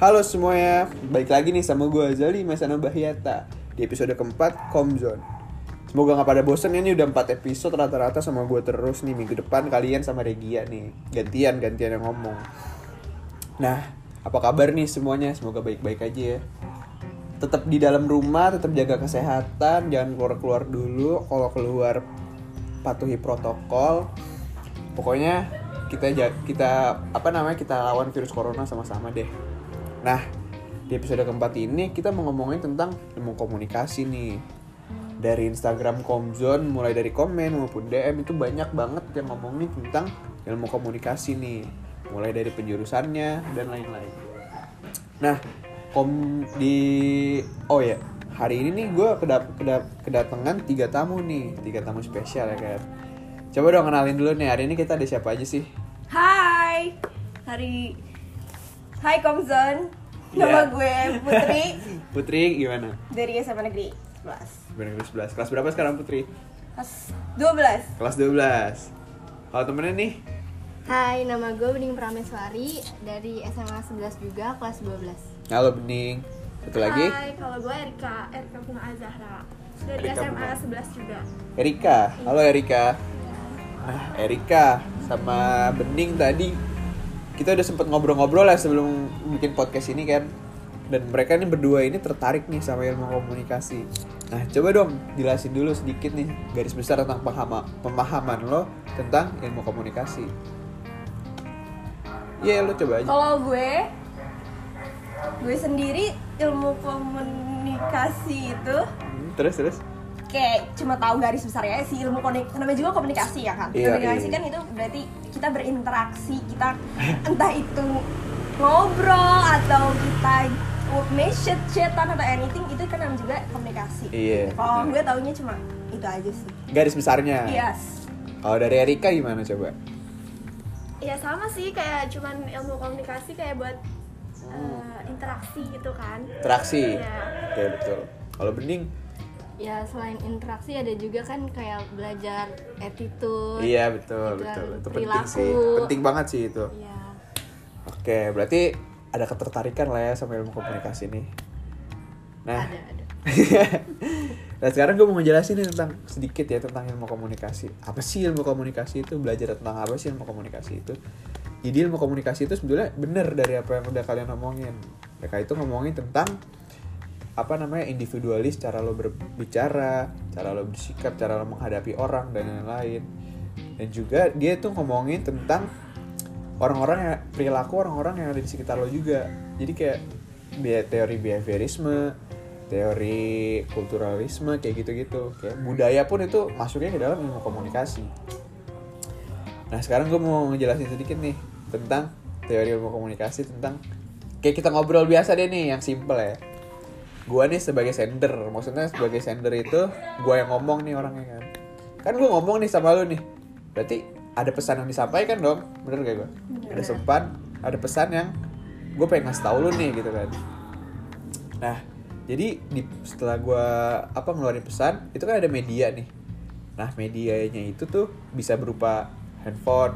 Halo semuanya, baik lagi nih sama gue Zali Masana Bahyata Di episode keempat, Komzone Semoga gak pada bosen ya, ini udah 4 episode rata-rata sama gue terus nih Minggu depan kalian sama Regia nih. Gantian, gantian yang ngomong. Nah, apa kabar nih semuanya? Semoga baik-baik aja ya. Tetap di dalam rumah, tetap jaga kesehatan Jangan keluar-keluar dulu. Kalau keluar, patuhi protokol. Pokoknya kita kita apa namanya kita lawan virus corona sama-sama deh. Nah, di episode keempat ini kita mau ngomongin tentang ilmu komunikasi nih. Dari Instagram Komzone, mulai dari komen maupun DM itu banyak banget yang ngomongin tentang ilmu komunikasi nih. Mulai dari penjurusannya dan lain-lain. Nah, kom di oh ya hari ini nih gue kedap, kedap, kedatangan tiga tamu nih, tiga tamu spesial ya kan. Coba dong kenalin dulu nih hari ini kita ada siapa aja sih? Hai, hari Hai Komzon, Iya. nama gue Putri Putri gimana? dari SMA Negeri 11 Bener 11. Kelas berapa sekarang Putri? Kelas 12 Kelas 12. Kalau temennya nih, Hai, nama gue Bening Prameswari dari SMA 11 juga, kelas 12 halo Bening. Satu lagi, Hai, kalau gue Erika, Erika Bunga Azahra Dari Erika SMA Bunga. 11 juga Erika. Halo Erika. Nah, Erika sama Bening tadi kita udah sempet ngobrol-ngobrol lah sebelum bikin podcast ini kan. Dan mereka nih berdua ini tertarik nih sama ilmu komunikasi. Nah, coba dong jelasin dulu sedikit nih garis besar tentang pahama, pemahaman lo tentang ilmu komunikasi. Iya, lo coba aja. Kalau gue Gue sendiri ilmu komunikasi itu Hmm, Terus terus. Kayak cuma tahu garis besarnya sih ilmu komunikasi namanya juga komunikasi ya kan Iya, komunikasi iya. kan itu berarti kita berinteraksi kita entah itu ngobrol atau kita message chatan atau anything itu kan namanya juga komunikasi Iya. kalau gue taunya cuma itu aja sih Garis besarnya. yes Kalau dari Erika gimana coba? Ya sama sih, kayak cuman ilmu komunikasi kayak buat eh, interaksi gitu kan Interaksi. Iya. Oke betul. Kalau Bening, Ya selain interaksi ada juga kan kayak belajar attitude iya betul Itu betul. kan Itu penting sih. Penting banget sih itu. Ya, Oke, berarti ada ketertarikan lah ya sama ilmu komunikasi nih. Nah, ada, ada nah sekarang gue mau ngejelasin nih tentang sedikit ya tentang ilmu komunikasi. Apa sih ilmu komunikasi itu? Belajar tentang apa sih ilmu komunikasi itu? Jadi ilmu komunikasi itu sebetulnya bener dari apa yang udah kalian ngomongin. Mereka itu ngomongin tentang apa namanya individualis, cara lo berbicara, cara lo bersikap, cara lo menghadapi orang dan lain-lain. Dan juga dia tuh ngomongin tentang orang-orang yang perilaku orang-orang yang ada di sekitar lo juga. Jadi kayak teori behaviorisme, teori kulturalisme kayak gitu-gitu. Kayak budaya pun itu masuknya ke dalam ilmu komunikasi. Nah sekarang gue mau ngejelasin sedikit nih tentang teori ilmu komunikasi tentang kayak kita ngobrol biasa deh nih yang simple ya. Gue nih sebagai sender, maksudnya sebagai sender itu gue yang ngomong nih orangnya kan. Kan gue ngomong nih sama lu nih, berarti ada pesan yang disampaikan dong, bener gak gue? Ada sempan, ada pesan yang gue pengen ngasih tau lu nih gitu kan. Nah, jadi di, setelah gue apa ngeluarin pesan, itu kan ada media nih. Nah, medianya itu tuh bisa berupa handphone,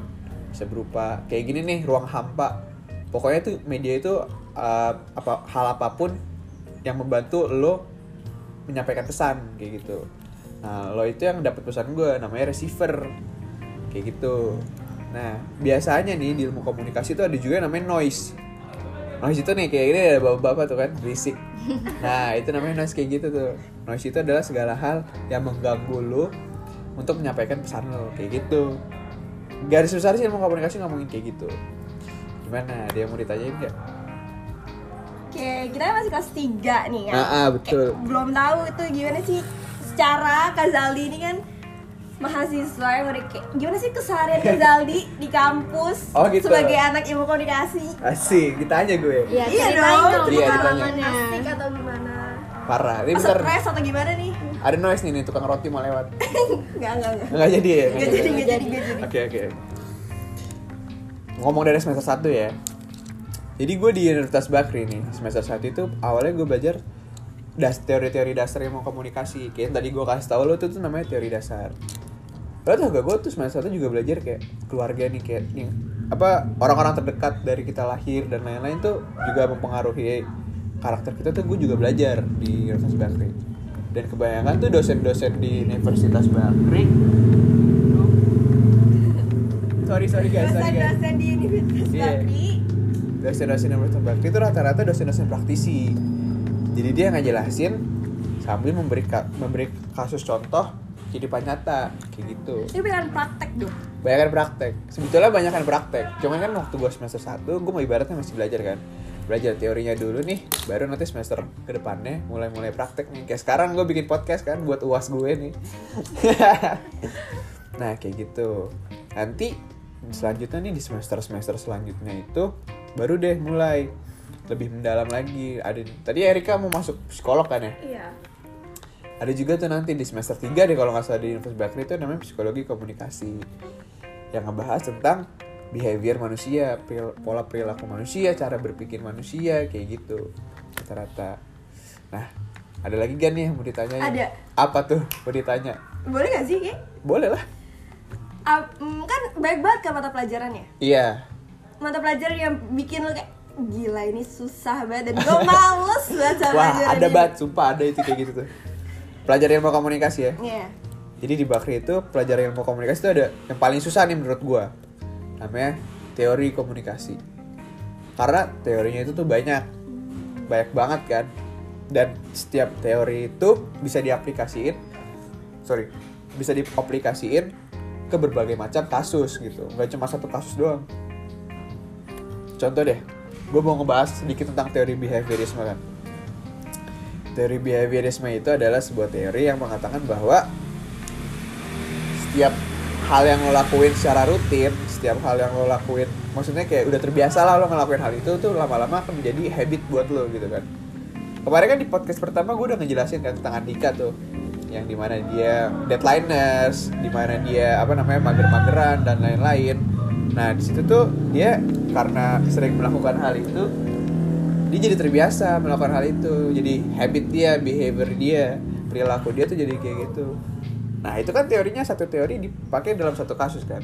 bisa berupa kayak gini nih ruang hampa. Pokoknya tuh media itu uh, apa hal apa pun yang membantu lo menyampaikan pesan kayak gitu. Nah, lo itu yang dapat pesan gue namanya receiver kayak gitu. Nah, biasanya nih di ilmu komunikasi itu ada juga namanya noise. Noise itu nih kayak gini ada bapak-bapak tuh kan berisik. Nah, itu namanya noise kayak gitu tuh. Noise itu adalah segala hal yang mengganggu lo untuk menyampaikan pesan lo kayak gitu. Garis besar sih ilmu komunikasi ngomongin kayak gitu. Gimana? Yang mau ditanyain nggak? Oke, kita masih kelas 3 nih ya. Ah, ah, betul. Kayak belum tahu itu gimana sih secara Kazaldi ini kan mahasiswa yang udah kayak gimana sih keseharian Kazaldi di kampus Oh, gitu. sebagai anak ilmu komunikasi. Asik, ditanya gue. Iya, Iya ceritain dong. dong Iya, pengalamannya Asik atau gimana? Parah. Ini Oh, bentar. stres atau gimana nih? Ada noise nih, nih tukang roti mau lewat. Enggak, enggak, enggak. Nggak jadi ya? Enggak jadi, enggak jadi, enggak jadi. Oke oke. Ngomong dari semester 1 ya. Jadi gue di Universitas Bakri nih semester 1 itu awalnya gue belajar das teori-teori dasar ilmu komunikasi. Kayak yang tadi gue kasih tau lo tuh, tuh namanya teori dasar. Lo tau gak gue tuh semester 1 juga belajar kayak keluarga nih kayak yang apa orang-orang terdekat dari kita lahir dan lain-lain tuh juga mempengaruhi karakter kita tuh gue juga belajar di Universitas Bakri dan kebanyakan tuh dosen-dosen di Universitas Bakri sorry sorry guys dosen-dosen di Universitas Iya. Bakri dosen-dosen Universitas Bakti itu rata-rata dosen-dosen praktisi. Jadi dia ngejelasin sambil memberi ka- memberi kasus contoh kehidupan nyata kayak gitu. Ini beneran praktek dong banyak praktek. Sebetulnya banyak kan praktek. Cuman kan waktu gue semester 1 gue mau ibaratnya masih belajar kan. Belajar teorinya dulu nih baru nanti semester ke depannya mulai mulai praktek nih. Kayak sekarang gue bikin podcast kan buat uas gue nih. Nah kayak gitu. Nanti selanjutnya nih di semester semester selanjutnya itu baru deh mulai. Lebih mendalam lagi. Ada tadi Erika mau masuk psikolog kan ya? Iya. ada juga tuh nanti di semester 3 deh kalau nggak salah di Universitas Bakri itu namanya psikologi komunikasi. Yang ngebahas tentang behavior manusia pola perilaku manusia cara berpikir manusia kayak gitu. Rata-rata. Nah ada lagi gak nih yang mau ditanya Ada. apa tuh mau ditanya? Boleh gak sih Ki? boleh lah. Ah, mm, kan baik banget kan mata pelajarannya iya mata pelajaran yang bikin lo kayak gila ini susah banget dan gue males banget sama wah ada ini." banget sumpah ada itu kayak gitu tuh pelajaran ilmu komunikasi ya Iya. Jadi di Bakri itu pelajaran ilmu komunikasi itu ada yang paling susah nih menurut gua. Namanya teori komunikasi. Karena teorinya itu tuh banyak. Banyak banget kan. Dan setiap teori itu bisa diaplikasiin sorry, bisa diaplikasiin ke berbagai macam kasus gitu. Nggak cuma satu kasus doang. Contoh deh, gue mau ngebahas sedikit tentang teori behaviorisme kan. Teori behaviorisme itu adalah sebuah teori yang mengatakan bahwa setiap hal yang lo lakuin secara rutin, setiap hal yang lo lakuin, maksudnya kayak udah terbiasa lah lo ngelakuin hal itu tuh lama-lama akan menjadi habit buat lo gitu kan. Kemarin kan di podcast pertama gue udah ngejelasin kan tentang Andika tuh, yang di mana dia deadliners, di mana dia apa namanya mager-mageran dan lain-lain. Nah di situ tuh dia karena sering melakukan hal itu, dia jadi terbiasa melakukan hal itu, jadi habit dia, behavior dia, perilaku dia tuh jadi kayak gitu. Nah itu kan teorinya satu teori dipakai dalam satu kasus kan.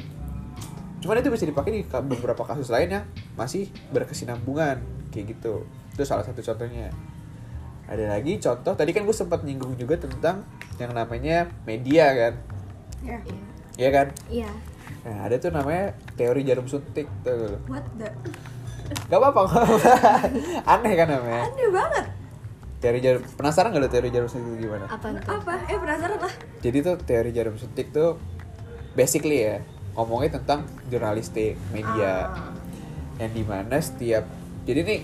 Cuman itu bisa dipakai di beberapa kasus lain yang masih berkesinambungan kayak gitu. Itu salah satu contohnya. Ada lagi contoh tadi kan gue sempat nyinggung juga tentang yang namanya media kan, Iya. Iya. Iya kan? Iya. Nah ada tuh namanya teori jarum suntik tuh. What the? Gak apa-apa, apa-apa. aneh kan namanya. Aneh banget. Teori jarum penasaran gak lo teori jarum suntik itu gimana? Apa tuh? Apa? Eh penasaran lah. Jadi tuh teori jarum suntik tuh basically ya ngomongnya tentang jurnalistik media Ah. yang di mana setiap jadi nih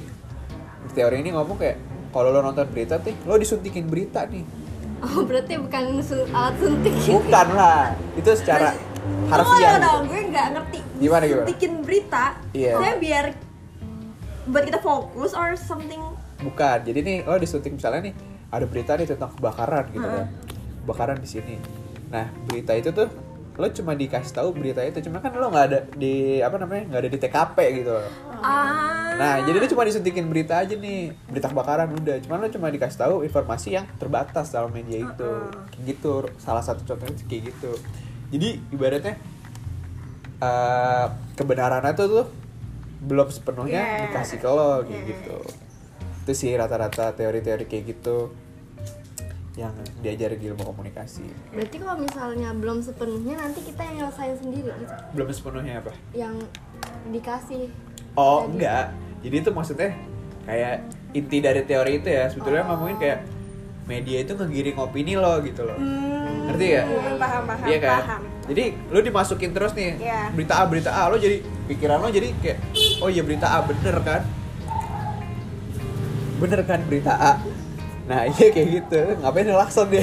teori ini ngomong kayak kalau lo nonton berita nih lo disuntikin berita nih Oh berarti bukan su- alat suntik bukan lah itu secara Harfiah dong, gue nggak ngerti. Gimana, gimana? Bikin berita, Iya. saya biar buat kita fokus or something. bukan jadi nih lo disuntik misalnya nih ada berita nih tentang kebakaran gitu kan kebakaran di sini nah berita itu tuh lo cuma dikasih tahu berita itu cuma kan lo nggak ada di apa namanya nggak ada di TKP gitu Ah. Nah, jadi lu cuma disuntikin berita aja nih, berita kebakaran udah. Cuman lu cuma dikasih tahu informasi yang terbatas dalam media itu. Kayak gitu, salah satu contohnya kayak gitu. Jadi ibaratnya eh kebenarannya tuh tuh belum sepenuhnya Yeah. dikasih ke lo kayak Yeah. gitu. Itu sih rata-rata teori-teori kayak gitu yang diajarin di ilmu komunikasi. Berarti kalau misalnya belum sepenuhnya nanti kita yang nyelesain sendiri gitu Belum sepenuhnya apa? Yang dikasih Oh Jadi- enggak, jadi itu maksudnya kayak inti dari teori itu ya sebetulnya ngomongin kayak media itu ngegiring opini lo gitu loh, Hmm, ngerti ya? Paham, paham, Iya kan? paham. Jadi lu dimasukin terus nih Iya. berita A berita A lo jadi pikiran lo jadi kayak oh iya berita A bener kan? Bener kan berita A? Nah iya kayak gitu, ngapain ngelakson dia?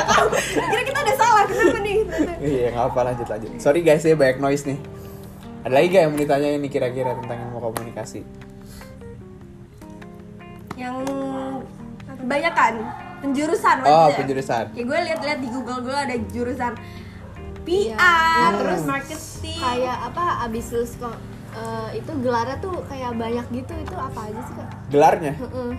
Kira kita udah salah, kenapa nih? Iya nggak apa lanjut lanjut. Sorry guys ya banyak noise nih. Ada lagi gak yang mau ditanyain nih kira-kira tentang ilmu komunikasi? Yang banyak kan penjurusan Oh, maksudnya. penjurusan. Kayak gue lihat-lihat di Google gue ada jurusan Iya. PR, Hmm. terus marketing. kayak apa abis lulus kok eh, itu gelarnya tuh kayak banyak gitu itu apa aja sih kak? Gelarnya? Heeh.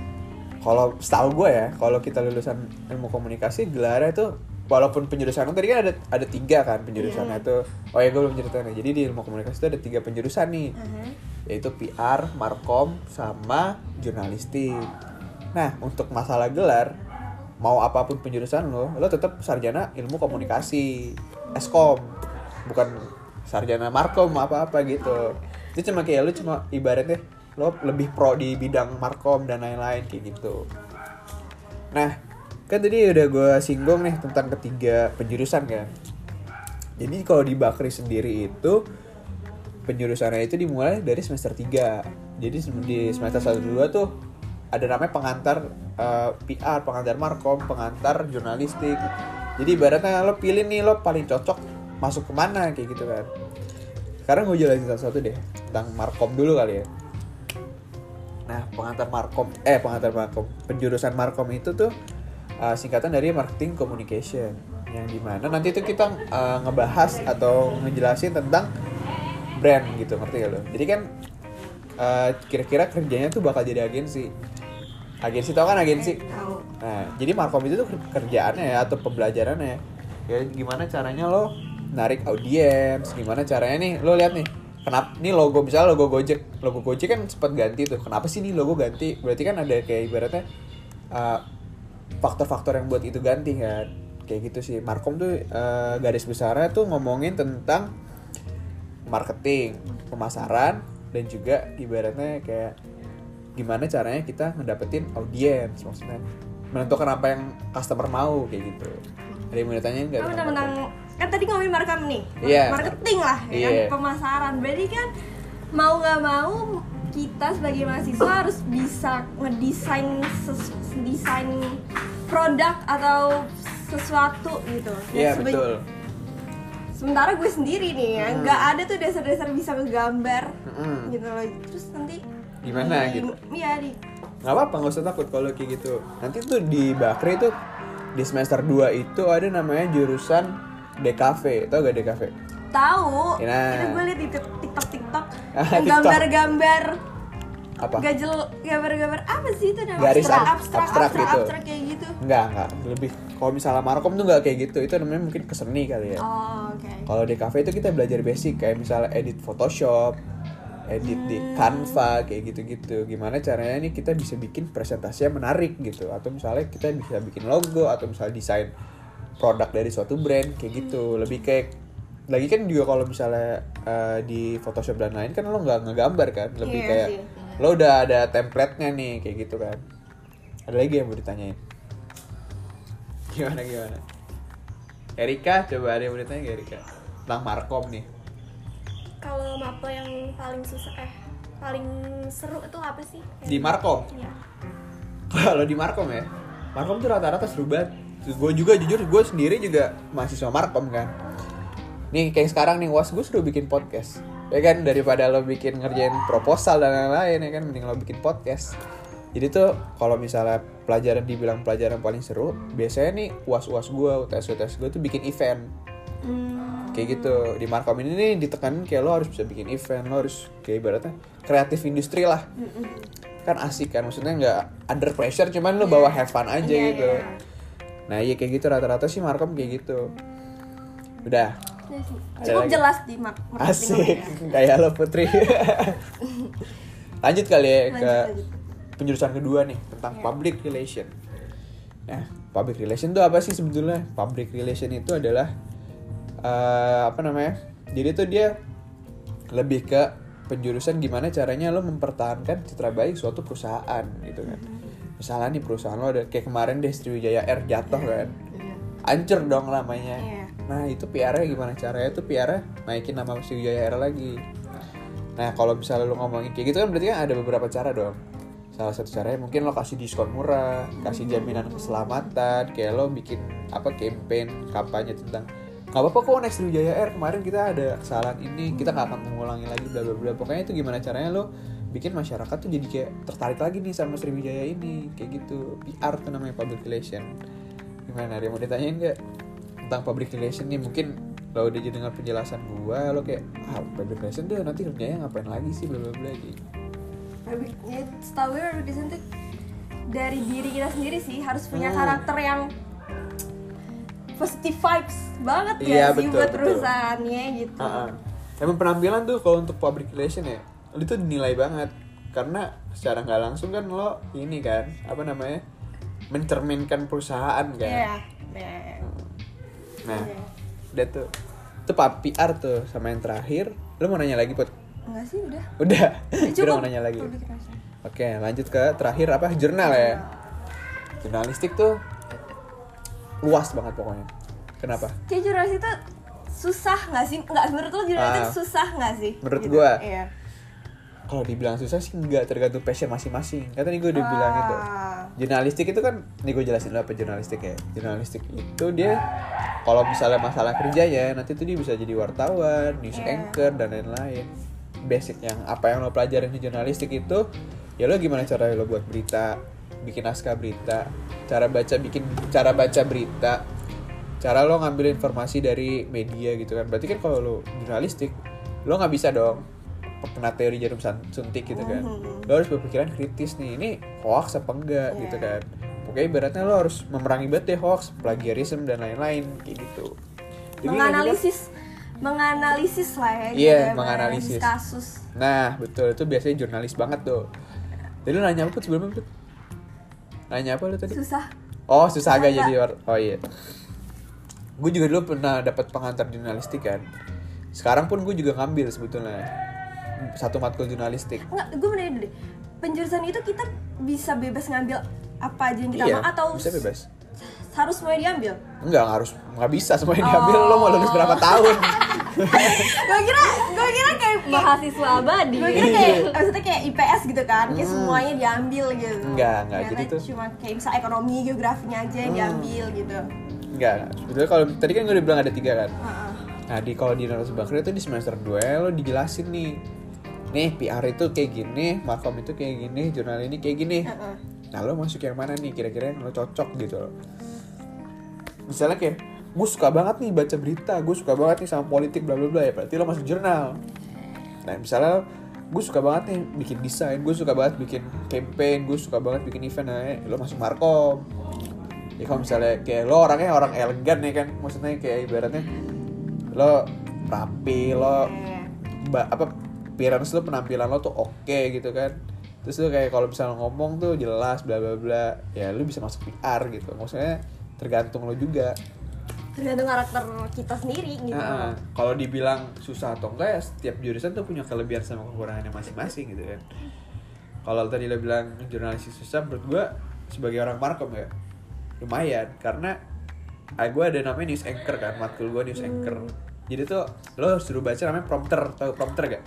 Kalau setahu gue ya, kalau kita lulusan ilmu komunikasi gelarnya itu walaupun penjurusan lu tadi kan ada ada tiga kan penjurusannya Iya. tuh oh ya gue belum ceritain nih. jadi di ilmu komunikasi itu ada tiga penjurusan nih Aha. yaitu PR, Markom, sama jurnalistik. Nah, untuk masalah gelar, mau apa pun penjurusan lo, lo tetap sarjana ilmu komunikasi, Eskom, bukan sarjana Markom apa-apa gitu. Itu cuma kayak lo cuma ibaratnya lo lebih pro di bidang Markom dan lain-lain kayak gitu. Nah, kan tadi udah gue singgung nih tentang ketiga penjurusan kan. Jadi kalau di Bakri sendiri itu penjurusannya itu dimulai dari semester 3 jadi di semester 1 2 tuh ada namanya pengantar eh, PR, pengantar markom, pengantar jurnalistik. Jadi ibaratnya lo pilih nih lo paling cocok masuk ke mana kayak gitu kan. Sekarang gue jelasin satu-satu deh tentang markom dulu kali ya. Nah, pengantar markom eh pengantar markom, penjurusan markom itu tuh uh, singkatan dari marketing communication yang di mana nanti itu kita uh, ngebahas atau ngejelasin tentang brand gitu ngerti gak lo? Jadi kan uh, kira-kira kerjanya tuh bakal jadi agensi. Agensi tau kan agensi? Tahu. Nah, jadi markom itu tuh kerjaannya ya atau pembelajarannya ya gimana caranya lo narik audiens, gimana caranya nih lo lihat nih kenapa nih logo misalnya logo Gojek, logo Gojek kan sempat ganti tuh. Kenapa sih nih logo ganti? Berarti kan ada kayak ibaratnya uh, faktor-faktor yang buat itu ganti kan. Kayak gitu sih. Markom tuh uh, garis besarnya tuh ngomongin tentang marketing, pemasaran dan juga ibaratnya kayak gimana caranya kita ngedapetin audiens maksudnya menentukan apa yang customer mau kayak gitu. Ada yang mau ditanyain nggak? Tentang tentang kan tadi ngomongin marketing nih Iya. marketing lah ya kan Iya. pemasaran berarti kan mau nggak mau kita sebagai mahasiswa harus bisa ngedesain desain produk atau sesuatu gitu Iya Sebe- betul. sementara gue sendiri nih ya Hmm. nggak ada tuh dasar-dasar bisa ngegambar Mm-mm. gitu loh terus nanti Gimana di- gitu? iya di nggak apa-apa nggak usah takut kalau kayak gitu nanti tuh di Bakri tuh di semester 2 itu ada namanya jurusan DKV tau gak DKV tahu Nah. itu gue liat di tik- tiktok tiktok Ah, yang TikTok. gambar-gambar apa gajel gambar-gambar apa sih itu namanya Garis abstrak ab- abstrak abstrak abstrak, gitu. abstrak kayak gitu Enggak, enggak. Lebih kalau misalnya Markom tuh enggak kayak gitu. Itu namanya mungkin keseni kali ya. oh oke Kalau di cafe itu kita belajar basic kayak misalnya edit Photoshop, edit di Canva kayak gitu-gitu. Gimana caranya nih kita bisa bikin presentasinya menarik gitu atau misalnya kita bisa bikin logo atau misalnya desain produk dari suatu brand kayak gitu. Lebih kayak lagi kan juga kalau misalnya eh, di Photoshop dan lain kan lo nggak ngegambar kan, lebih Iya kayak sih. lo udah ada template-nya nih kayak gitu kan. Ada lagi yang mau ditanyain? Gimana gimana? Erika, coba ada yang mau ditanya Erika? Tentang Markom nih Kalau mapel yang paling susah eh paling seru itu apa sih? Di Markom? Iya. Kalau di Markom ya Markom tuh rata-rata seru banget Gue juga jujur, gue sendiri juga mahasiswa Markom kan Nih kayak sekarang nih, was gue suruh bikin podcast Ya kan, daripada lo bikin ngerjain proposal dan lain-lain ya kan Mending lo bikin podcast Jadi tuh kalau misalnya pelajaran dibilang pelajaran paling seru Biasanya nih uas-uas gue, UTS-UTS gue tuh bikin event Hmm. Kayak gitu. Di Markom ini nih ditekanin kayak lo harus bisa bikin event lo harus kayak ibaratnya kreatif industri lah. Kan asik kan maksudnya nggak under pressure cuman lo bawa have fun aja Iya, gitu. iya. nah iya kayak gitu rata-rata sih Markom kayak gitu. Udah. Ada cukup lagi? jelas di mak asik. ya. kayak lo Putri? Lanjut kali ya Lanjut, ke lanjut. penjurusan kedua nih tentang Iya. public relation. Nah public relation itu apa sih sebetulnya? Public relation itu adalah eh, apa namanya? Jadi tuh dia lebih ke penjurusan gimana caranya lo mempertahankan citra baik suatu perusahaan gitu kan. Misalnya nih perusahaan lo ada kayak kemarin deh Sriwijaya Air jatuh kan. hancur dong namanya Iya. nah itu PR-nya gimana? Caranya tuh PR-nya naikin nama Sriwijaya Air lagi. Nah kalau misalnya lo ngomongin kayak gitu kan berarti kan ada beberapa cara dong. Salah satu caranya mungkin lo kasih diskon murah kasih jaminan keselamatan kayak lo bikin apa campaign kampanye tentang nggak apa-apa kok naik Sriwijaya Air. Kemarin kita ada kesalahan ini kita nggak akan mengulangi lagi bla bla bla. Pokoknya itu gimana caranya lo bikin masyarakat tuh jadi kayak tertarik lagi nih sama Sriwijaya ini. Kayak gitu. PR tuh namanya public relation. Gimana ada yang mau ditanyain nggak tentang public relation nih? Mungkin lo udah jadi dengar penjelasan gua lo kayak ah public relation tuh nanti kerjanya ngapain lagi sih? Bla bla bla gitu. Ya, setahu gue public relation tuh dari diri kita sendiri sih harus punya Hmm. karakter yang positive vibes banget ya Iya, sih betul, buat betul. perusahaannya gitu. Ah. Emang penampilan tuh kalau untuk public relation ya, itu dinilai banget karena secara nggak langsung kan lo ini kan apa namanya mencerminkan perusahaan kan. Iya. Iya. Nah, udah tuh. Itu Pak PR tuh sama yang terakhir. Lo mau nanya lagi, Put? Enggak sih udah. Udah. Cukup. Kira mau nanya lagi. Oke, lanjut ke terakhir apa? Jurnal ya. Jurnalistik tuh luas banget pokoknya. Kenapa? Kayak jurnalis itu susah nggak sih? Nggak menurut lo jurnalis Ah. itu susah nggak sih? Menurut Gitu. gua. Iya. Kalau dibilang susah sih enggak tergantung passion masing-masing. Kan tadi gue udah bilang itu. Ah. Jurnalistik itu kan, nih gue jelasin dulu apa jurnalistik ya. Jurnalistik itu dia kalau misalnya masalah kerjanya nanti tuh dia bisa jadi wartawan, news Iya. anchor dan lain-lain. Basic yang apa yang lo pelajarin di jurnalistik itu ya lo gimana cara lo buat berita, bikin naskah berita, cara baca bikin cara baca berita, cara lo ngambil informasi dari media gitu kan. Berarti kan kalau lo jurnalistik lo nggak bisa dong kena teori jarum suntik gitu kan Mhm. lo harus berpikiran kritis nih ini hoax apa enggak Iya. gitu kan pokoknya ibaratnya lo harus memerangi banget deh hoax plagiarisme dan lain-lain kayak gitu Jadi menganalisis menganalisis lah ya Iya, gitu, menganalisis. kasus nah betul itu biasanya jurnalis banget tuh jadi lo nanya apa sebelumnya? Nanya apa lo tadi? Susah. Oh susah agak jadi oh iya. Gue juga dulu pernah dapat pengantar jurnalistik kan. Sekarang pun gue juga ngambil sebetulnya. Satu matkul jurnalistik. Enggak, gue bener deh. Penjurusan itu kita bisa bebas ngambil apa aja yang kita iya mau atau bisa bebas harus semuanya diambil? Enggak, nggak harus nggak bisa semuanya diambil. Lo mau lulus berapa tahun? Gue kira gue kira kayak mahasiswa abadi. Gue kira kayak maksudnya kayak IPS gitu kan kayak semuanya diambil gitu. Hmm. Enggak, enggak, jadi tuh- cuma kayak misal ekonomi geografinya aja yang Hmm. diambil gitu. Enggak, sebetulnya kalau tadi kan gue udah bilang ada tiga kan? Heeh. Nah di kalau di narasi bakri itu di semester 2 lo dijelasin nih. Nih PR itu kayak gini, markom itu kayak gini, jurnal ini kayak gini. Heeh. Nah lo masuk yang mana nih? Kira-kira yang lo cocok gitu loh. Misalnya kayak gue suka banget nih baca berita, gue suka banget nih sama politik bla bla bla. Ya berarti lo masuk jurnal. Nah misalnya gue suka banget nih bikin desain, gue suka banget bikin campaign, gue suka banget bikin event, nah ya, lo masuk markom. Ya kalau misalnya kayak lo orangnya orang elegan ya kan, maksudnya kayak ibaratnya lo rapi, lo Iya. apa appearance lo penampilan lo tuh oke gitu kan terus lo kayak kalau misalnya ngomong tuh jelas bla bla bla. Ya lo bisa masuk PR gitu. Maksudnya tergantung lo juga. Tergantung karakter kita sendiri gitu. Nah, kalau dibilang susah atau enggak ya setiap jurusan tuh punya kelebihan sama kekurangannya masing-masing gitu kan. Kalau tadi lo bilang jurnalistik susah menurut gua sebagai orang markom ya lumayan. Karena ah, gue ada namanya news anchor kan matkul gue news anchor. Jadi tuh lo suruh baca namanya prompter. Tahu prompter gak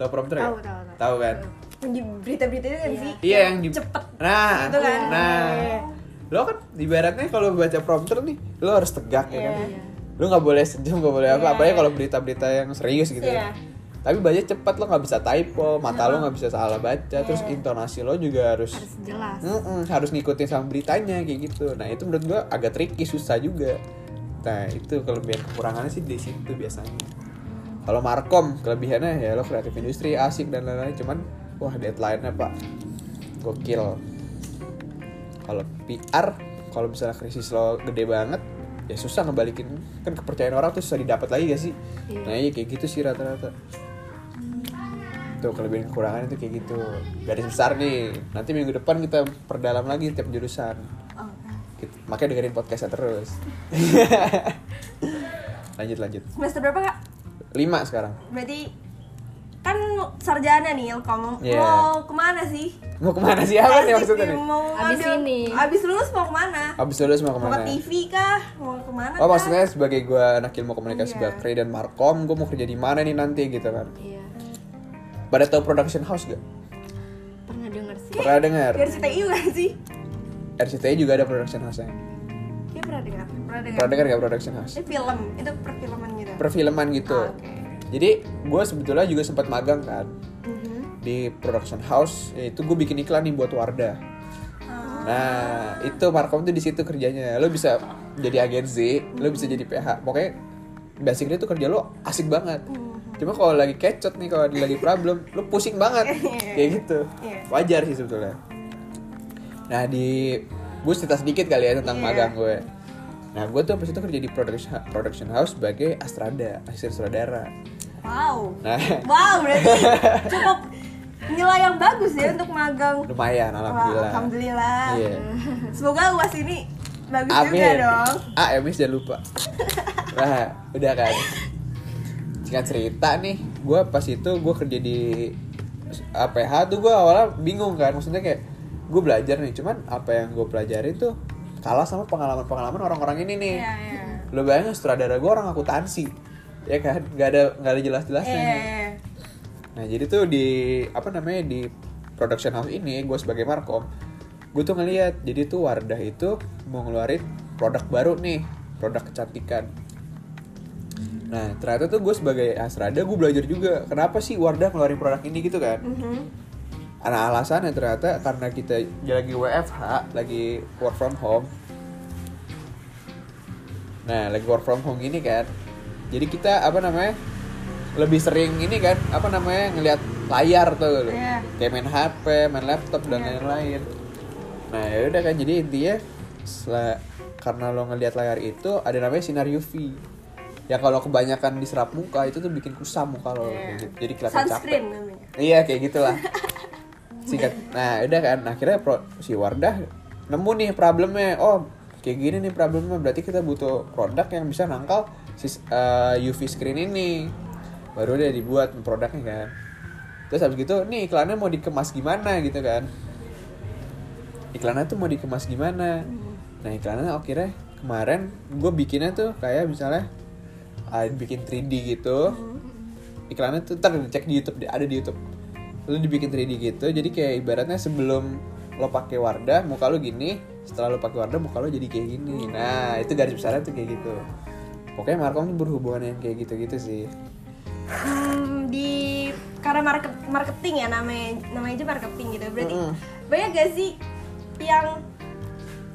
tahu prompter gak tahu, tahu. tahu. Kan? Yang di berita-berita itu kan Iya. sih? Iya yang di cepet. Nah. Gitu kan? Nah. Iya. lo kan ibaratnya kalau baca prompter nih lo harus tegak ya kan? Iya. lo nggak boleh senyum nggak boleh apa Iya. apalagi kalau berita-berita yang serius gitu Iya. kan tapi baca cepat lo nggak bisa typo mata lo nggak bisa salah baca terus Iya. intonasi lo juga harus harus jelas. Mm-mm, harus ngikutin sama beritanya kayak gitu. Nah itu menurut gua agak tricky susah juga. Nah itu kelebihan kekurangannya sih di situ biasanya. Kalau markom kelebihannya ya lo kreatif industri asik dan lain-lain. Cuman wah deadline-nya pak. Gokil. Kalau PR kalau misalnya krisis lo gede banget ya susah ngebalikin. Kan kepercayaan orang tuh susah didapat lagi gak sih? Iya. nah iya kayak gitu sih rata-rata. Tuh kelebihan kekurangan itu kayak gitu. Garis besar nih. Nanti minggu depan kita perdalam lagi tiap jurusan. Oh, Gitu. makanya dengerin podcastnya terus. Lanjut lanjut. Semester berapa kak? Lima sekarang. Berarti kan sarjana nih kamu Iya. mau ke mana sih? Mau ke mana sih? Apa nih maksudnya nih, mau Abis ngambil- ini. abis lulus mau ke mana? Abis lulus mau mau ke mana ke TV kah? Mau ke mana oh kah? maksudnya sebagai gue anak ilmu komunikasi Iya. Bakri dan Markom gue mau kerja di mana nih nanti gitu kan? Iya. Pada tahu production house gak pernah denger sih. Pernah dengar dari CTI kan sih? RCTI juga ada production house nya Dia pernah dengar? Pernah dengar? Pernah dengar gak production house? Itu film. Itu perfilman gitu. Perfilman gitu. Ah, oke. Jadi gue sebetulnya juga sempat magang kan Mhm. di production house yaitu gue bikin iklan nih buat Wardah. Ah. nah itu Markom tuh di situ kerjanya. Lo bisa jadi agensi lo bisa jadi PH pokoknya basically tuh kerja lo asik banget. Cuma kalau lagi kecot nih kalau lagi problem lo pusing banget. Kayak gitu. Iya. wajar sih sebetulnya. Nah di gue cerita sedikit kali ya tentang Iya. magang gue nah gue tuh pas itu kerja di production production house sebagai astrada asisten sutradara Wow. nah Wow, berarti cukup nilai yang bagus ya untuk magang. lumayan Wah, alhamdulillah Alhamdulillah. Iya. Semoga UAS ini bagus Amin. juga dong. Ah, Emis jangan lupa. Nah, udah kan. Singkat cerita nih, gue pas itu gue kerja di APH tuh gue awalnya bingung kan, maksudnya kayak gue belajar nih, cuman apa yang gue pelajari tuh kalah sama pengalaman-pengalaman orang-orang ini nih. Iya, iya. Lo bayangin sutradara gue orang akuntansi, ya kan? Gak ada gak ada jelas-jelasnya iya. Nah jadi tuh di apa namanya di production house ini gue sebagai markom gue tuh ngeliat jadi tuh Wardah itu mau ngeluarin produk baru nih produk kecantikan. Nah ternyata tuh gue sebagai asrada gue belajar juga kenapa sih Wardah ngeluarin produk ini gitu kan. Mhm. Nah alasannya ternyata karena kita lagi WFH lagi work from home. Nah lagi work from home gini kan. Jadi kita apa namanya lebih sering ini kan apa namanya ngelihat layar tuh Iya. kayak main HP, main laptop dan Iya. lain-lain. Nah ya udah kan jadi intinya setelah karena lo ngelihat layar itu ada namanya sinar UV. Ya kalau kebanyakan diserap muka itu tuh bikin kusam muka lo. Iya. Jadi kelihatan capek. Namanya. Iya kayak gitulah. Singkat. Nah udah kan akhirnya pro, si Wardah nemu nih problemnya. Oh kayak gini nih problemnya. Berarti kita butuh produk yang bisa nangkal uh, UV screen ini. Baru dia dibuat produknya kan. Terus habis gitu nih iklannya mau dikemas gimana gitu kan. Iklannya tuh mau dikemas gimana. Nah iklannya akhirnya kemarin gue bikinnya tuh kayak misalnya ah, bikin 3D gitu iklannya tuh ntar cek di YouTube ada di YouTube lu dibikin 3D gitu jadi kayak ibaratnya sebelum lo pakai Wardah muka lo gini setelah lo pakai Wardah muka lo jadi kayak gini nah itu garis besarnya tuh kayak gitu pokoknya Markom berhubungan yang kayak gitu-gitu sih. Hmm, di karena market marketing ya namanya namanya aja marketing gitu. Berarti Mm-mm. banyak gak sih yang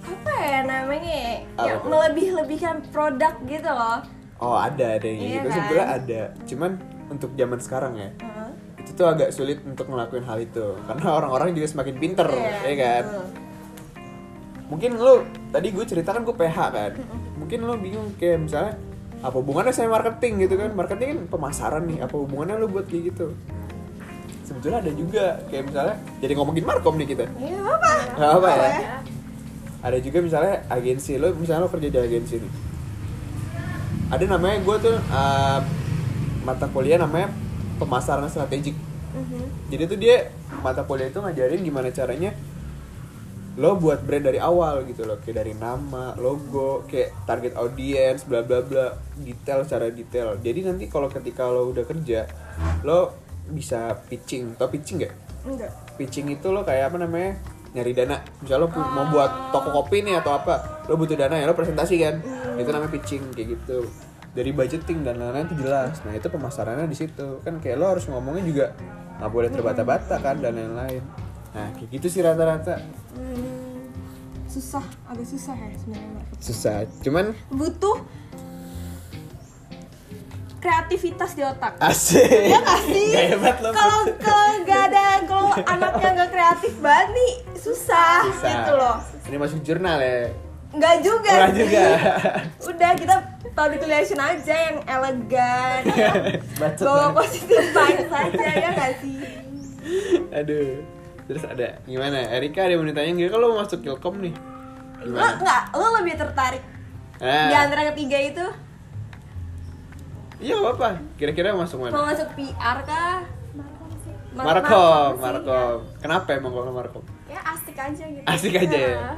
apa ya namanya ya, Apa yang melebih-lebihkan produk gitu loh. Oh ada ada yang Iya gitu. Kan? sebetulnya ada. Cuman untuk zaman sekarang ya Heeh. itu tuh agak sulit untuk ngelakuin hal itu. Karena orang-orang juga semakin pinter Iya, ya kan? betul. mungkin lo tadi gue ceritakan gue PH kan. Mungkin lo bingung kayak misalnya apa hubungannya sama marketing gitu kan? Marketing kan pemasaran nih. Apa hubungannya lo buat kayak gitu? Sebetulnya ada juga kayak misalnya jadi ngomongin markom nih kita. Iya apa? nggak apa ya? ya? ada juga misalnya agensi lo misalnya lo kerja di agensi nih. Ada namanya gue tuh uh, mata kuliah namanya pemasaran strategik. Mhm. jadi tuh dia mata kuliah itu ngajarin gimana caranya lo buat brand dari awal gitu loh kayak dari nama logo kayak target audience bla bla bla detail secara detail. Jadi nanti kalau ketika lo udah kerja lo bisa pitching. Tau pitching gak Enggak. pitching itu lo kayak apa namanya nyari dana. Misal lo pu- mau buat toko kopi nih atau apa lo butuh dana ya lo presentasi kan? Itu namanya pitching kayak gitu. Dari budgeting dan lain-lain itu jelas. Nah itu pemasarannya di situ. Kan kayak lo harus ngomongnya juga nggak boleh terbata-bata kan dan lain-lain. Nah kayak gitu sih rata-rata. Hmm, susah, agak susah ya sebenarnya susah cuman Butuh kreativitas di otak. asik nggak? Gak hebat lo Kalau kalau nggak ada kalau anaknya nggak kreatif banget nih susah, Susah. gitu loh. ini masuk jurnal ya Nggak juga. Enggak sih. juga Udah kita public relation aja yang elegan, bawa positif vibes aja ya nggak sih? aduh terus ada gimana Erika ada yang mau ditanya nggak kalau mau masuk Kilkom nih Lo nggak, lo lebih tertarik Ah. di antara ketiga itu Iya apa? Kira-kira masuk mau mana? masuk PR kah? Mar- Markom, sih. Markom. Kenapa emang kalau Markom? ya asik aja gitu Asik aja ya? Nah,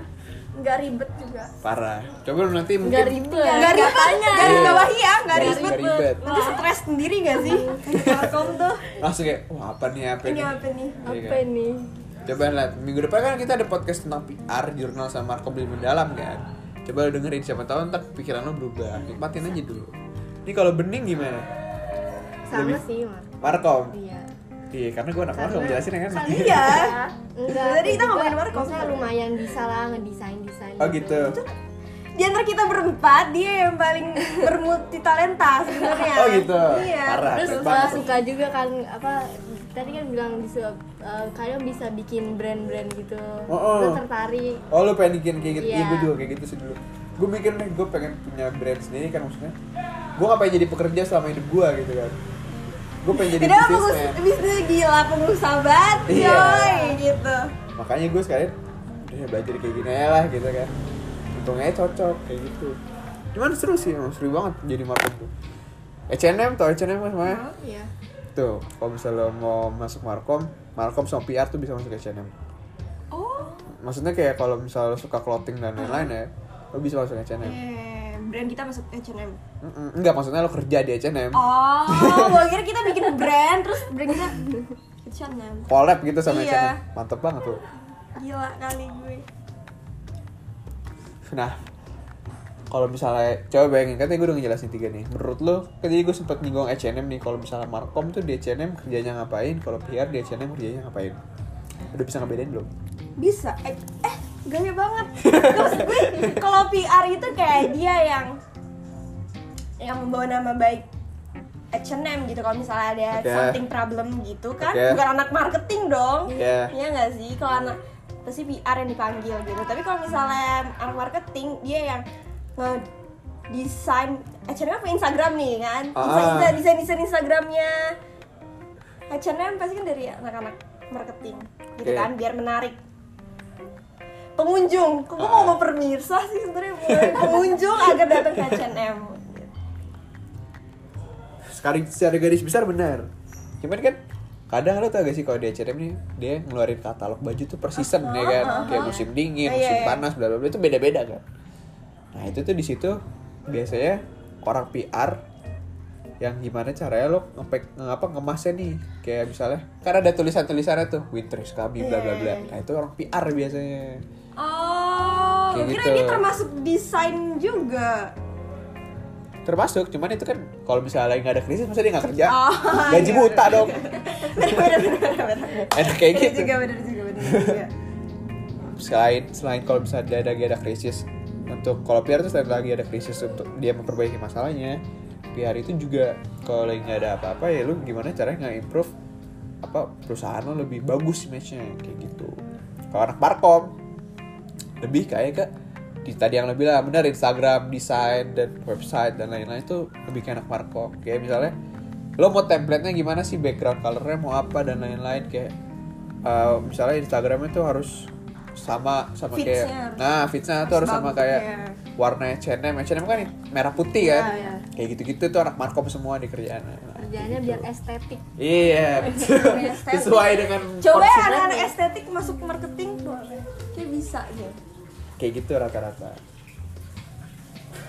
nggak ribet juga Parah. Coba lu nanti mungkin Nggak ribet. Nggak ribet, nggak Iya. bawahi ya, nggak Nggak ribet. nggak ribet. Nanti stres sendiri gak sih? Markom tuh langsung kayak, wah apa nih apa ini nih? apa nih? Iya Apa kan? ini? Coba lihat minggu depan kan kita ada podcast tentang PR jurnal sama Markom lebih mendalam kan. Coba lu dengerin siapa tahu ntar pikiran lu berubah. Nikmatin aja dulu. Ini kalau bening gimana? Sama Lebih- sih, Mar. Markom. Iya. Iya, karena gue anak Markom jelasin ya kan. Iya. Enggak. Tadi kita ngomongin Markom. maksudnya lumayan bisa lah ngedesain desain. Oh gitu. Di antara kita berempat, dia yang paling bermulti talenta sebenarnya. Oh gitu. Iya. Parah. Terus uh, banget. suka juga kan apa tadi kan bilang bisa uh, kalian bisa bikin brand-brand gitu. Oh, oh. Tertarik. Oh lu pengen bikin kayak gitu? Iya Iya. gue juga kayak gitu sih dulu gue mikir nih gue pengen punya brand sendiri kan maksudnya gue gak pengen jadi pekerja selama hidup gue gitu kan gue pengen jadi businessman bisnis gila pengusaha banget, Iya. coy, gitu. makanya gue sekalian udah belajar kayak gini aja lah gitu kan. Untungnya cocok kayak gitu. Cuman seru sih seru banget jadi markom tuh. H&M tau H&M kan semuanya? Iya. tuh kalau misalnya mau masuk markom markom sama PR tuh bisa masuk H&M Oh, maksudnya kayak kalau misalnya suka clothing dan lain-lain ya lo bisa masuk H&M eh, brand kita masuk H&M. Mm-mm. enggak maksudnya lo kerja di H&M Oh, gua kira kita bikin brand terus brand kita H&M. collab gitu sama Iya. H&M mantep banget tuh Gila kali gue. Nah, kalau misalnya coba bayangin tadi gue udah ngejelasin tiga nih. Menurut lo, kan tadi gue sempet nyinggung H&M nih. Kalau misalnya Markom tuh di H&M kerjanya ngapain? Kalau PR di H&M kerjanya ngapain? Udah bisa ngebedain belum? Bisa. Eh, eh gaya banget. Maksud gue kalau PR itu kayak dia yang yang membawa nama baik H&M gitu kalau misalnya ada Oke. something problem gitu kan Oke. bukan anak marketing dong Iya. Iya nggak sih kalau anak pasti PR yang dipanggil gitu tapi kalau misalnya anak marketing dia yang nge desain H&M apa Instagram nih kan Ah. desain desain desain Instagramnya H&M pasti kan dari anak-anak marketing gitu Oke. kan biar menarik pengunjung kok gue Ah. mau pemirsa sih sebenarnya pengunjung agar datang ke H&M Sekali secara garis besar benar. Cuman kan kadang lo tau gak sih kalau di H&M nih dia ngeluarin katalog baju tuh per season ya kan kayak musim dingin, Iya, musim iya. panas, bla bla bla itu beda-beda kan. Nah itu tuh di situ biasanya orang PR yang gimana caranya lo ngepek ngapa ngemasnya nih kayak misalnya kan ada tulisan tulisannya tuh winter is coming bla bla bla Iya. nah itu orang PR biasanya gue kira gitu. dia termasuk desain juga. Termasuk cuman itu kan kalau misalnya lagi nggak ada krisis masa dia nggak kerja? Oh, gaji iya, buta iya. dong. Bener bener bener bener. Enak kayak gitu. juga bener juga bener juga. Selain selain kalau misalnya dia lagi ada krisis untuk kalau PR itu selain lagi ada krisis untuk dia memperbaiki masalahnya PR itu juga kalau lagi nggak ada apa-apa ya lu gimana caranya nggak improve apa perusahaan lo lebih bagus image-nya kayak gitu. Kalau anak Markom lebih kayak ke di tadi yang lebih lah benar Instagram desain dan website dan lain-lain itu lebih kayak anak Markom kayak misalnya lo mau template-nya gimana sih? Background color-nya mau apa dan lain-lain. Kayak uh, misalnya Instagramnya tuh harus sama sama kayak Fitsnya harus- nah fitsnya tuh harus sama kayak iya. warna H&M. H&M kan merah putih Iya, kan iya. kayak gitu-gitu tuh anak Markom semua di kerjaan. Kerjaannya biar estetik. iya estetik. sesuai dengan coba ya anak-anak estetik masuk marketing. kayak bisa aja. Kayak gitu rata-rata.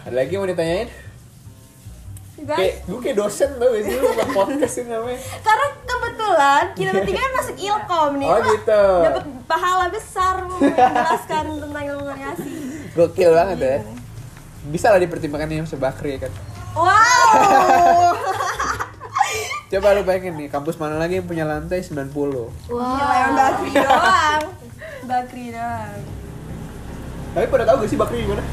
Ada lagi mau ditanyain? Kayak guys gue kayak dosen tau gak sih? Lu buat podcast ini namanya. Karena kebetulan kita bertiga kan masuk ilkom nih. Oh, gitu. dapat pahala besar menjelaskan tentang ilmu komunikasi gokil banget ya. Bisa lah dipertimbangkan yang sebakri kan? Wow coba lu bayangin nih kampus mana lagi yang punya lantai 90 Gila yang Bakri doang. Bakri doang. Tapi pada tahu gak sih bakri gimana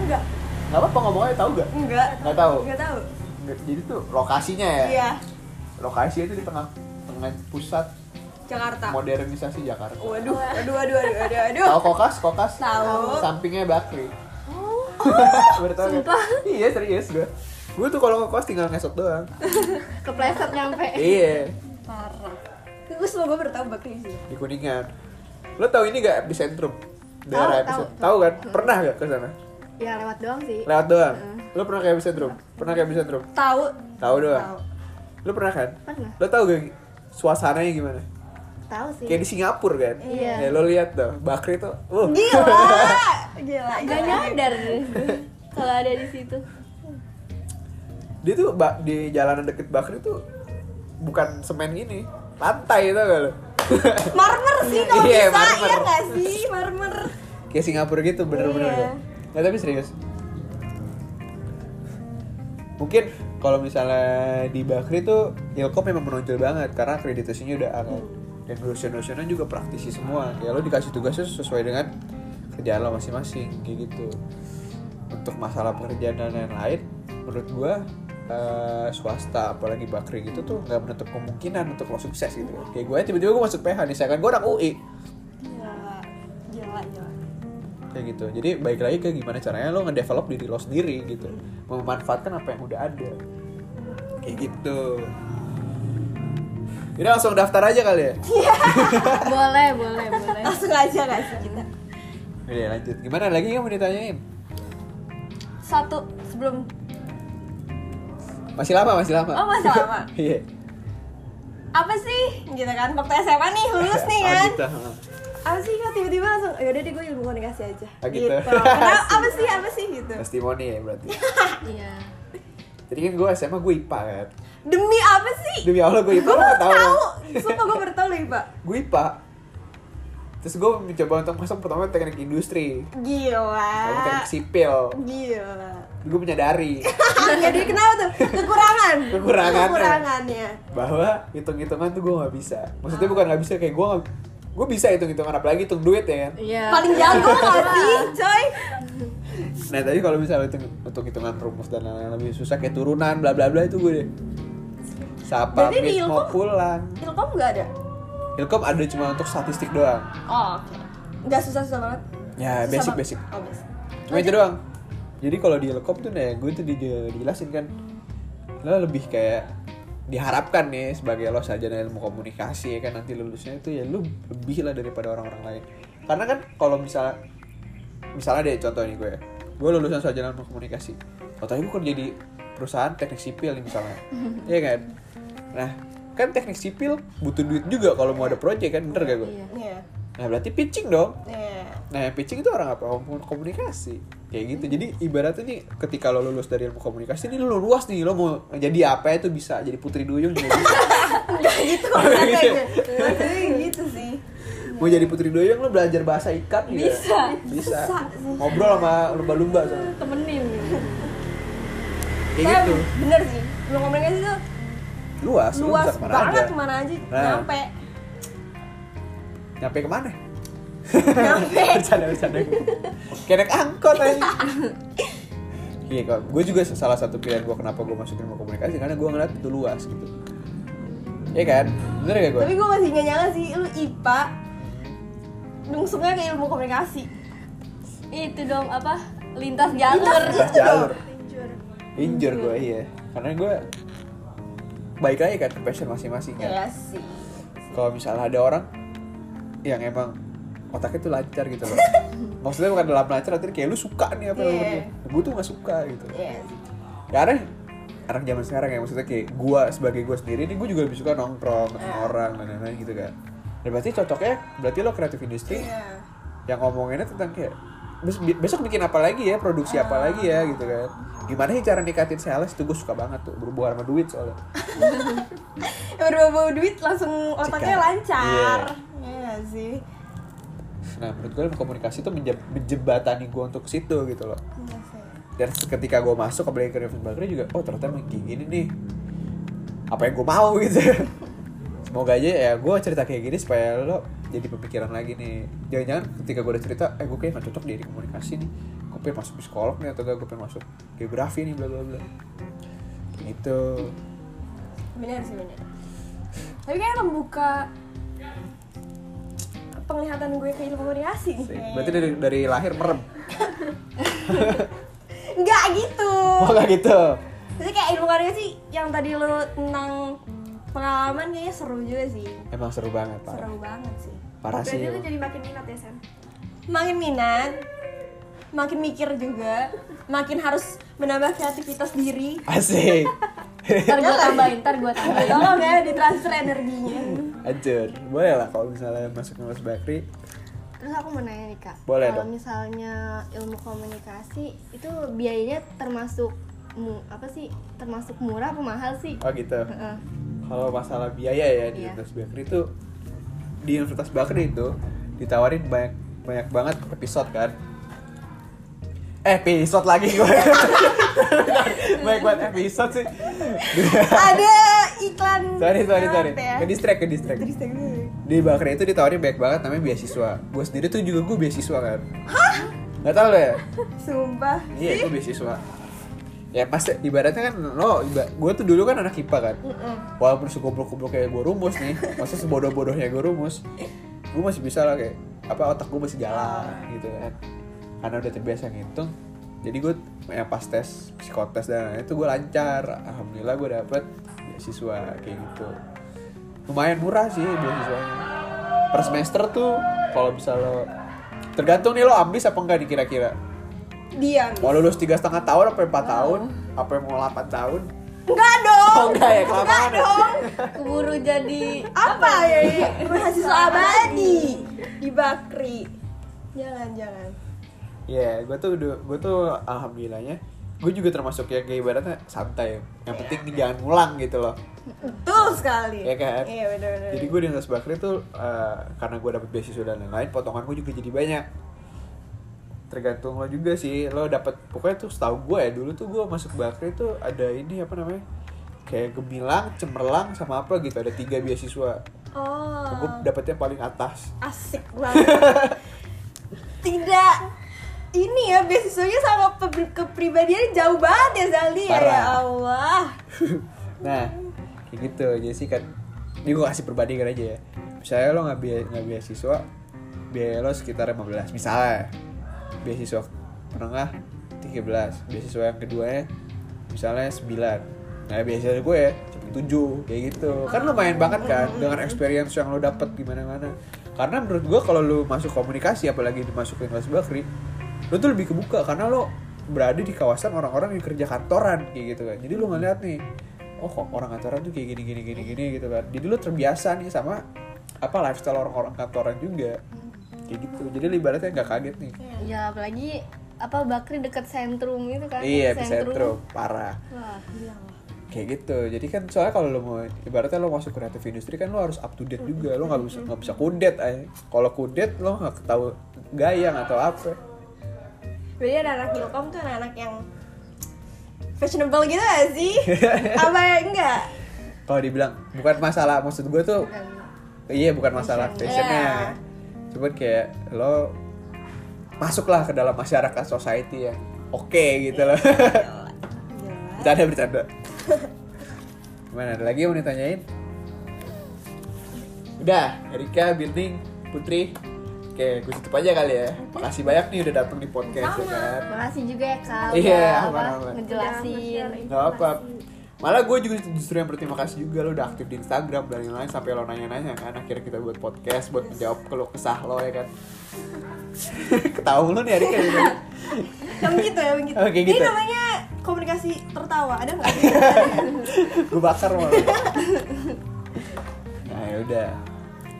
Enggak. Nggak apa-apa ngomongnya tahu gak? Enggak. Nggak tahu. Enggak tahu. Jadi tuh lokasinya ya? Iya. Lokasinya itu di tengah tengah pusat Jakarta. modernisasi Jakarta. Waduh Waduh Waduh Waduh Waduh Waduh tahu kokas? Kokas? Tahu. sampingnya bakri. Tahu kan? sumpah. iya serius gue gue tuh kalau ke kos tinggal ngesot doang. Kepleset nyampe. iya. Parah. Gue semua gue baru tahu Bakri sih. Di kuningan. Lo tahu ini gak epicentrum? Daerah Tahu, tahu, epicentrum tahu. kan? Pernah gak ke sana? Ya lewat doang sih. lewat doang? Lo pernah ke epicentrum? Pernah ke epicentrum? Tahu. Tahu doang? Tahu. Lo pernah kan? Pernah. lo tahu gak suasananya gimana? Tahu sih. kayak di Singapura kan? Iya. ya lo lihat tuh. Bakri tuh uh. Gila. Gila Gak nyadar. Kalau ada di situ. Dia tuh di jalanan deket Bakri tuh bukan semen gini lantai itu lo Marmer sih kalau Iya, bisa marmer. Iya gak sih? Marmer. Kayak Singapura gitu bener-bener. Kan nggak tapi serius. Mungkin kalau misalnya di Bakri tuh Ilkom memang menonjol banget karena akreditasinya udah A kan dan dosen-dosennya juga praktisi semua. Ya lo dikasih tugasnya sesuai dengan kerjaan lo masing-masing kayak gitu. Untuk masalah pekerjaan dan lain-lain menurut gua eh, swasta apalagi Bakri gitu tuh nggak menutup kemungkinan untuk lo sukses gitu. Kayak gue tiba-tiba gue masuk PH nih saya kan gue anak UI Gila Gila Gila. Kayak gitu. Jadi baik lagi ke gimana caranya lo ngedevelop diri lo sendiri gitu. Memanfaatkan apa yang udah ada. Kayak gitu. Jadi langsung daftar aja kali ya? Boleh boleh boleh. Langsung aja gak sih kita. Oke lanjut. Gimana lagi yang mau ditanyain? Satu sebelum masih lama masih lama. Oh, masih lama? iya. Apa sih? Gitu kan waktu SMA nih lulus nih Oh, kan. gitu. apa sih kok tiba-tiba langsung yaudah deh gue ilmu komunikasi aja. Oh, gitu. Kenapa- apa sih apa sih gitu. Testimoni ya berarti. Iya. Jadi kan gue SMA gue IPA kan. Demi apa sih? Demi Allah gue IPA gue baru tahu. tahu. Sumpah gue baru tahu loh Pak gue IPA terus gue mencoba untuk masuk pertama teknik industri. Gila. Lalu teknik sipil. Gila. Gue menyadari. Jadi kenapa tuh? Kekurangan. Kekurangannya. kekurangannya. Bahwa hitung-hitungan tuh gue nggak bisa. Maksudnya bukan nggak bisa kayak gue nggak gue bisa hitung-hitungan apalagi hitung duit ya. Kan iya. Paling jago gak sih coy? Nah tadi kalau misalnya hitung hitung hitungan rumus dan lain-lain lebih susah kayak turunan bla bla bla itu gue deh. Siapa Berarti di mau Ilkom- pulang. Ilkom gak ada Ilkom ada cuma untuk statistik doang. Oh oke. Nggak susah susah banget? Ya Susah basic oh basic. Cuma itu doang. Jadi kalau di Ilkom tuh nih gue tuh di, dijelasin kan lo lebih kayak diharapkan nih sebagai lo sarjana ilmu komunikasi ya kan nanti lulusnya itu ya lu lebih lah daripada orang-orang lain. Karena kan kalau misalnya misalnya deh contoh nih gue. Gue lulusan sarjana ilmu komunikasi. Katanya gue kerja di perusahaan teknik sipil nih misalnya. Iya kan? Nah kan teknik sipil butuh duit juga kalau mau ada project kan bener gak gue iya iya nah berarti pitching dong iya Nah, yang pitching itu orang apa? Orang komunikasi. Kayak gitu. Jadi ibaratnya nih ketika lo lulus dari ilmu komunikasi ini lo luas nih, lo mau jadi apa itu bisa. Jadi putri duyung juga bisa. Enggak gitu maksudnya gitu. Maksudnya gitu sih mau jadi putri duyung lo belajar bahasa ikan juga. Bisa. Bisa. Bisa. Ngobrol sama lumba-lumba soalnya. temenin Kayak gitu. bener sih belum komunikasi tuh Luas, luas bisa ke mana banget aja. ke mana aja Nah. nyampe. Nyampe ke mana? nyampe. Bercanda bercanda. Kayak naik angkot. Aja iya kok. Gue juga salah satu pilihan gue kenapa gue masukin ilmu komunikasi karena gue ngeliat itu luas gitu. Iya kan? Bener gak gue tapi gue masih nggak nyangka sih lu IPA nungsungnya ke ilmu komunikasi. Itu dong apa? Lintas jalur. Lintas jalur. Injur. injur gue iya. Karena gue baik lagi kan ke passion masing-masing ya kan sih kalau misalnya ada orang yang emang otaknya tuh lancar gitu loh maksudnya bukan dalam lancar artinya kayak lu suka nih apa yang Iya. yeah. gue tuh gak suka gitu Iya sih karena anak zaman sekarang ya maksudnya kayak gue sebagai gue sendiri nih gue juga lebih suka nongkrong ketemu Iya. orang dan lain-lain gitu kan dan berarti cocoknya berarti lo kreatif industri Iya. yang ngomonginnya tentang kayak "Bes- bi- besok bikin apa lagi ya? Produksi apa Ah. lagi ya? Gitu kan. Gimana sih cara nikatin sales itu gue suka banget tuh berhubungan sama duit soalnya. Berbau duit langsung otaknya lancar. Iya. Nggak sih? Nah menurut gue komunikasi tuh menje- menjembatani gue untuk situ gitu loh. Iya dan ketika gue masuk ke Universitas Bagri juga oh ternyata emang kayak gini nih. Apa yang gue mau? Gitu. Semoga aja ya gue cerita kayak gini supaya lo jadi pemikiran lagi nih. Jangan-jangan ketika gue udah cerita eh gue kayak gak cocok di komunikasi nih. Gue pengen masuk psikolog nih atau gak gue pengen masuk geografi nih bla bla bla. Gitu. Benar sih benar tapi kayak membuka penglihatan gue ke ilmu komunikasi. Nih berarti dari, dari lahir merem. Nggak gitu. Oh gak gitu. Jadi kayak ilmu komunikasi yang tadi lo tentang pengalaman kayaknya seru juga sih. Emang seru banget pak. Seru banget sih. Parah sih Berarti lu emang. jadi makin minat ya Sam? makin minat makin mikir juga makin harus menambah kreativitas diri. Asik. Ntar gue tambahin ntar gue tambahin. Tolong ya ditransfer energinya. Anjir, boleh lah kalau misalnya masuk ke Mas Bakri. Terus aku mau nanya nih kak, Boleh kalau dong. misalnya ilmu komunikasi itu biayanya termasuk mu, apa sih? Termasuk murah apa mahal sih? Oh gitu. Heeh. Kalau masalah biaya ya di Iya. Universitas Bakri itu di Universitas Bakri itu ditawarin banyak banyak banget episode kan. Eh, episode lagi gue. banyak banget episode sih. ada iklan sorry, sorry, sorry. ya? Ke distract, ke distract. Di Bakri itu ditawarin banyak banget namanya beasiswa. Gue sendiri tuh juga gue beasiswa kan. Hah? Gak tau lo ya? sumpah Iya, gue beasiswa. Ya pasti ibaratnya kan lo, iba, gue tuh dulu kan anak IPA kan. Mm-mm. Walaupun segoblok-goblok kayak gue rumus nih, masa sebodoh-bodohnya gue rumus, gue masih bisa lah kayak apa otak gue masih jalan gitu kan. karena udah terbiasa ngitung jadi gue ya pas tes psikotes dan lain-lain itu gue lancar alhamdulillah gue dapet beasiswa kayak gitu lumayan murah sih beasiswanya per semester tuh kalau bisa lo tergantung nih lo ambis apa enggak nih kira-kira Diam. mau lulus tiga setengah tahun apa empat tahun apa mau 8 tahun Enggak dong. oh enggak ya kelamaan ya? dong. keburu jadi Apa ya? ini? Mahasiswa abadi di Bakri. Jangan, jangan. Iya, gue tuh udah, gue tuh alhamdulillahnya, gue juga termasuk yang kayak ibaratnya santai. Yang penting jangan ngulang gitu loh. Betul sekali. Iya kan? Iya, benar-benar. Jadi gue di Universitas Bakri tuh eh, karena gue dapet beasiswa dan lain-lain, potongan gue juga jadi banyak. Tergantung lo juga sih, lo dapet pokoknya tuh setahu gue ya dulu tuh gue masuk Bakri tuh ada ini apa namanya? Kayak gemilang, cemerlang sama apa gitu ada tiga beasiswa. Oh. Gue dapetnya paling atas. asik banget. Tidak ini ya beasiswanya sama kepribadiannya jauh banget ya Zaldi ya, ya. Allah. Nah, kayak gitu. Jadi sih kan, ini gue kasih perbandingan aja ya. Misalnya lo nggak biaya, nggak beasiswa, biaya lo sekitar 15. Misalnya, beasiswa menengah 13. Beasiswa yang keduanya misalnya 9. Nah, beasiswa gue ya cuma 7 kayak gitu. Kan lumayan banget kan dengan experience yang lo dapet di mana-mana. Karena menurut gue kalau lo masuk komunikasi apalagi dimasukin Mas Bakri, lo tuh lebih kebuka karena lo berada di kawasan orang-orang yang kerja kantoran kayak gitu kan. Jadi lo ngeliat nih, oh kok orang kantoran tuh kayak gini gini gini gini gitu kan. Jadi lo terbiasa nih sama apa lifestyle orang-orang kantoran juga kayak gitu. Jadi ibaratnya nggak kaget nih. ya apalagi apa Bakri deket sentrum itu kan? Iya, epicentrum parah. wah gila. Kayak gitu. Jadi kan soalnya kalau lo mau ibaratnya lo masuk kreatif industri kan lo harus up to date juga. Lo nggak bisa nggak bisa kudet ay. Kalau kudet lo nggak tahu gaya nggak tahu apa. Berarti anak-anak Ilkom tuh anak-anak yang fashionable gitu gak sih? Apa ya enggak? kalau dibilang bukan masalah maksud gue tuh iya bukan masalah fashionnya cuman kayak lo masuklah ke dalam masyarakat society ya. Oke gitu loh. Bercanda bercanda. Gimana ada lagi yang mau ditanyain? Udah Erika Building Putri. Oke gue tutup aja kali ya. Makasih banyak nih udah datang di podcast ya kan. Makasih juga ya kak. Iya, apa, aman-aman. ngejelasin. Gak apa Malah gue juga justru yang berterima kasih juga lo udah aktif di Instagram dan lain-lain sampai lo nanya-nanya kan akhirnya kita buat podcast buat menjawab keluh kesah lo ya kan. Ketawa lu nih Erika ya. Yang gitu ya, yang gitu. Oh, kayak Ini gitu. namanya komunikasi tertawa, ada nggak? gue bakar malah. Nah ya udah.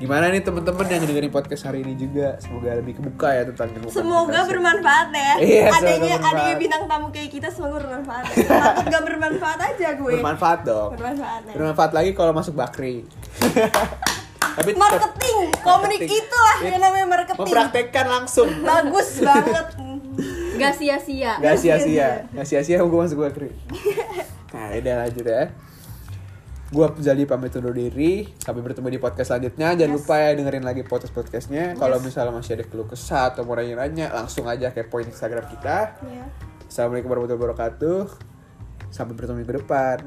Gimana nih temen-temen yang dengerin podcast hari ini juga Semoga lebih kebuka ya tentang ilmu Semoga komunikasi. bermanfaat ya. Iya, semoga adanya bermanfaat. adanya bintang tamu kayak kita semoga bermanfaat. Takut gak bermanfaat aja gue. Bermanfaat dong Bermanfaat. ya. Bermanfaat lagi kalau masuk Bakri Tapi Marketing, komunik itulah It- yang namanya marketing. Mempraktekkan langsung Bagus banget. gak sia-sia Gak sia-sia, gak sia-sia gue masuk Bakri. Nah, udah lanjut ya. Gue Zali pamit undur diri. Sampai bertemu di podcast selanjutnya. Jangan lupa ya dengerin lagi podcast-podcastnya. Kalau misalnya masih ada keluh kesah atau mau nanya-nanya, langsung aja kepoin Instagram kita. Iya. Assalamualaikum warahmatullahi wabarakatuh. Sampai bertemu minggu depan.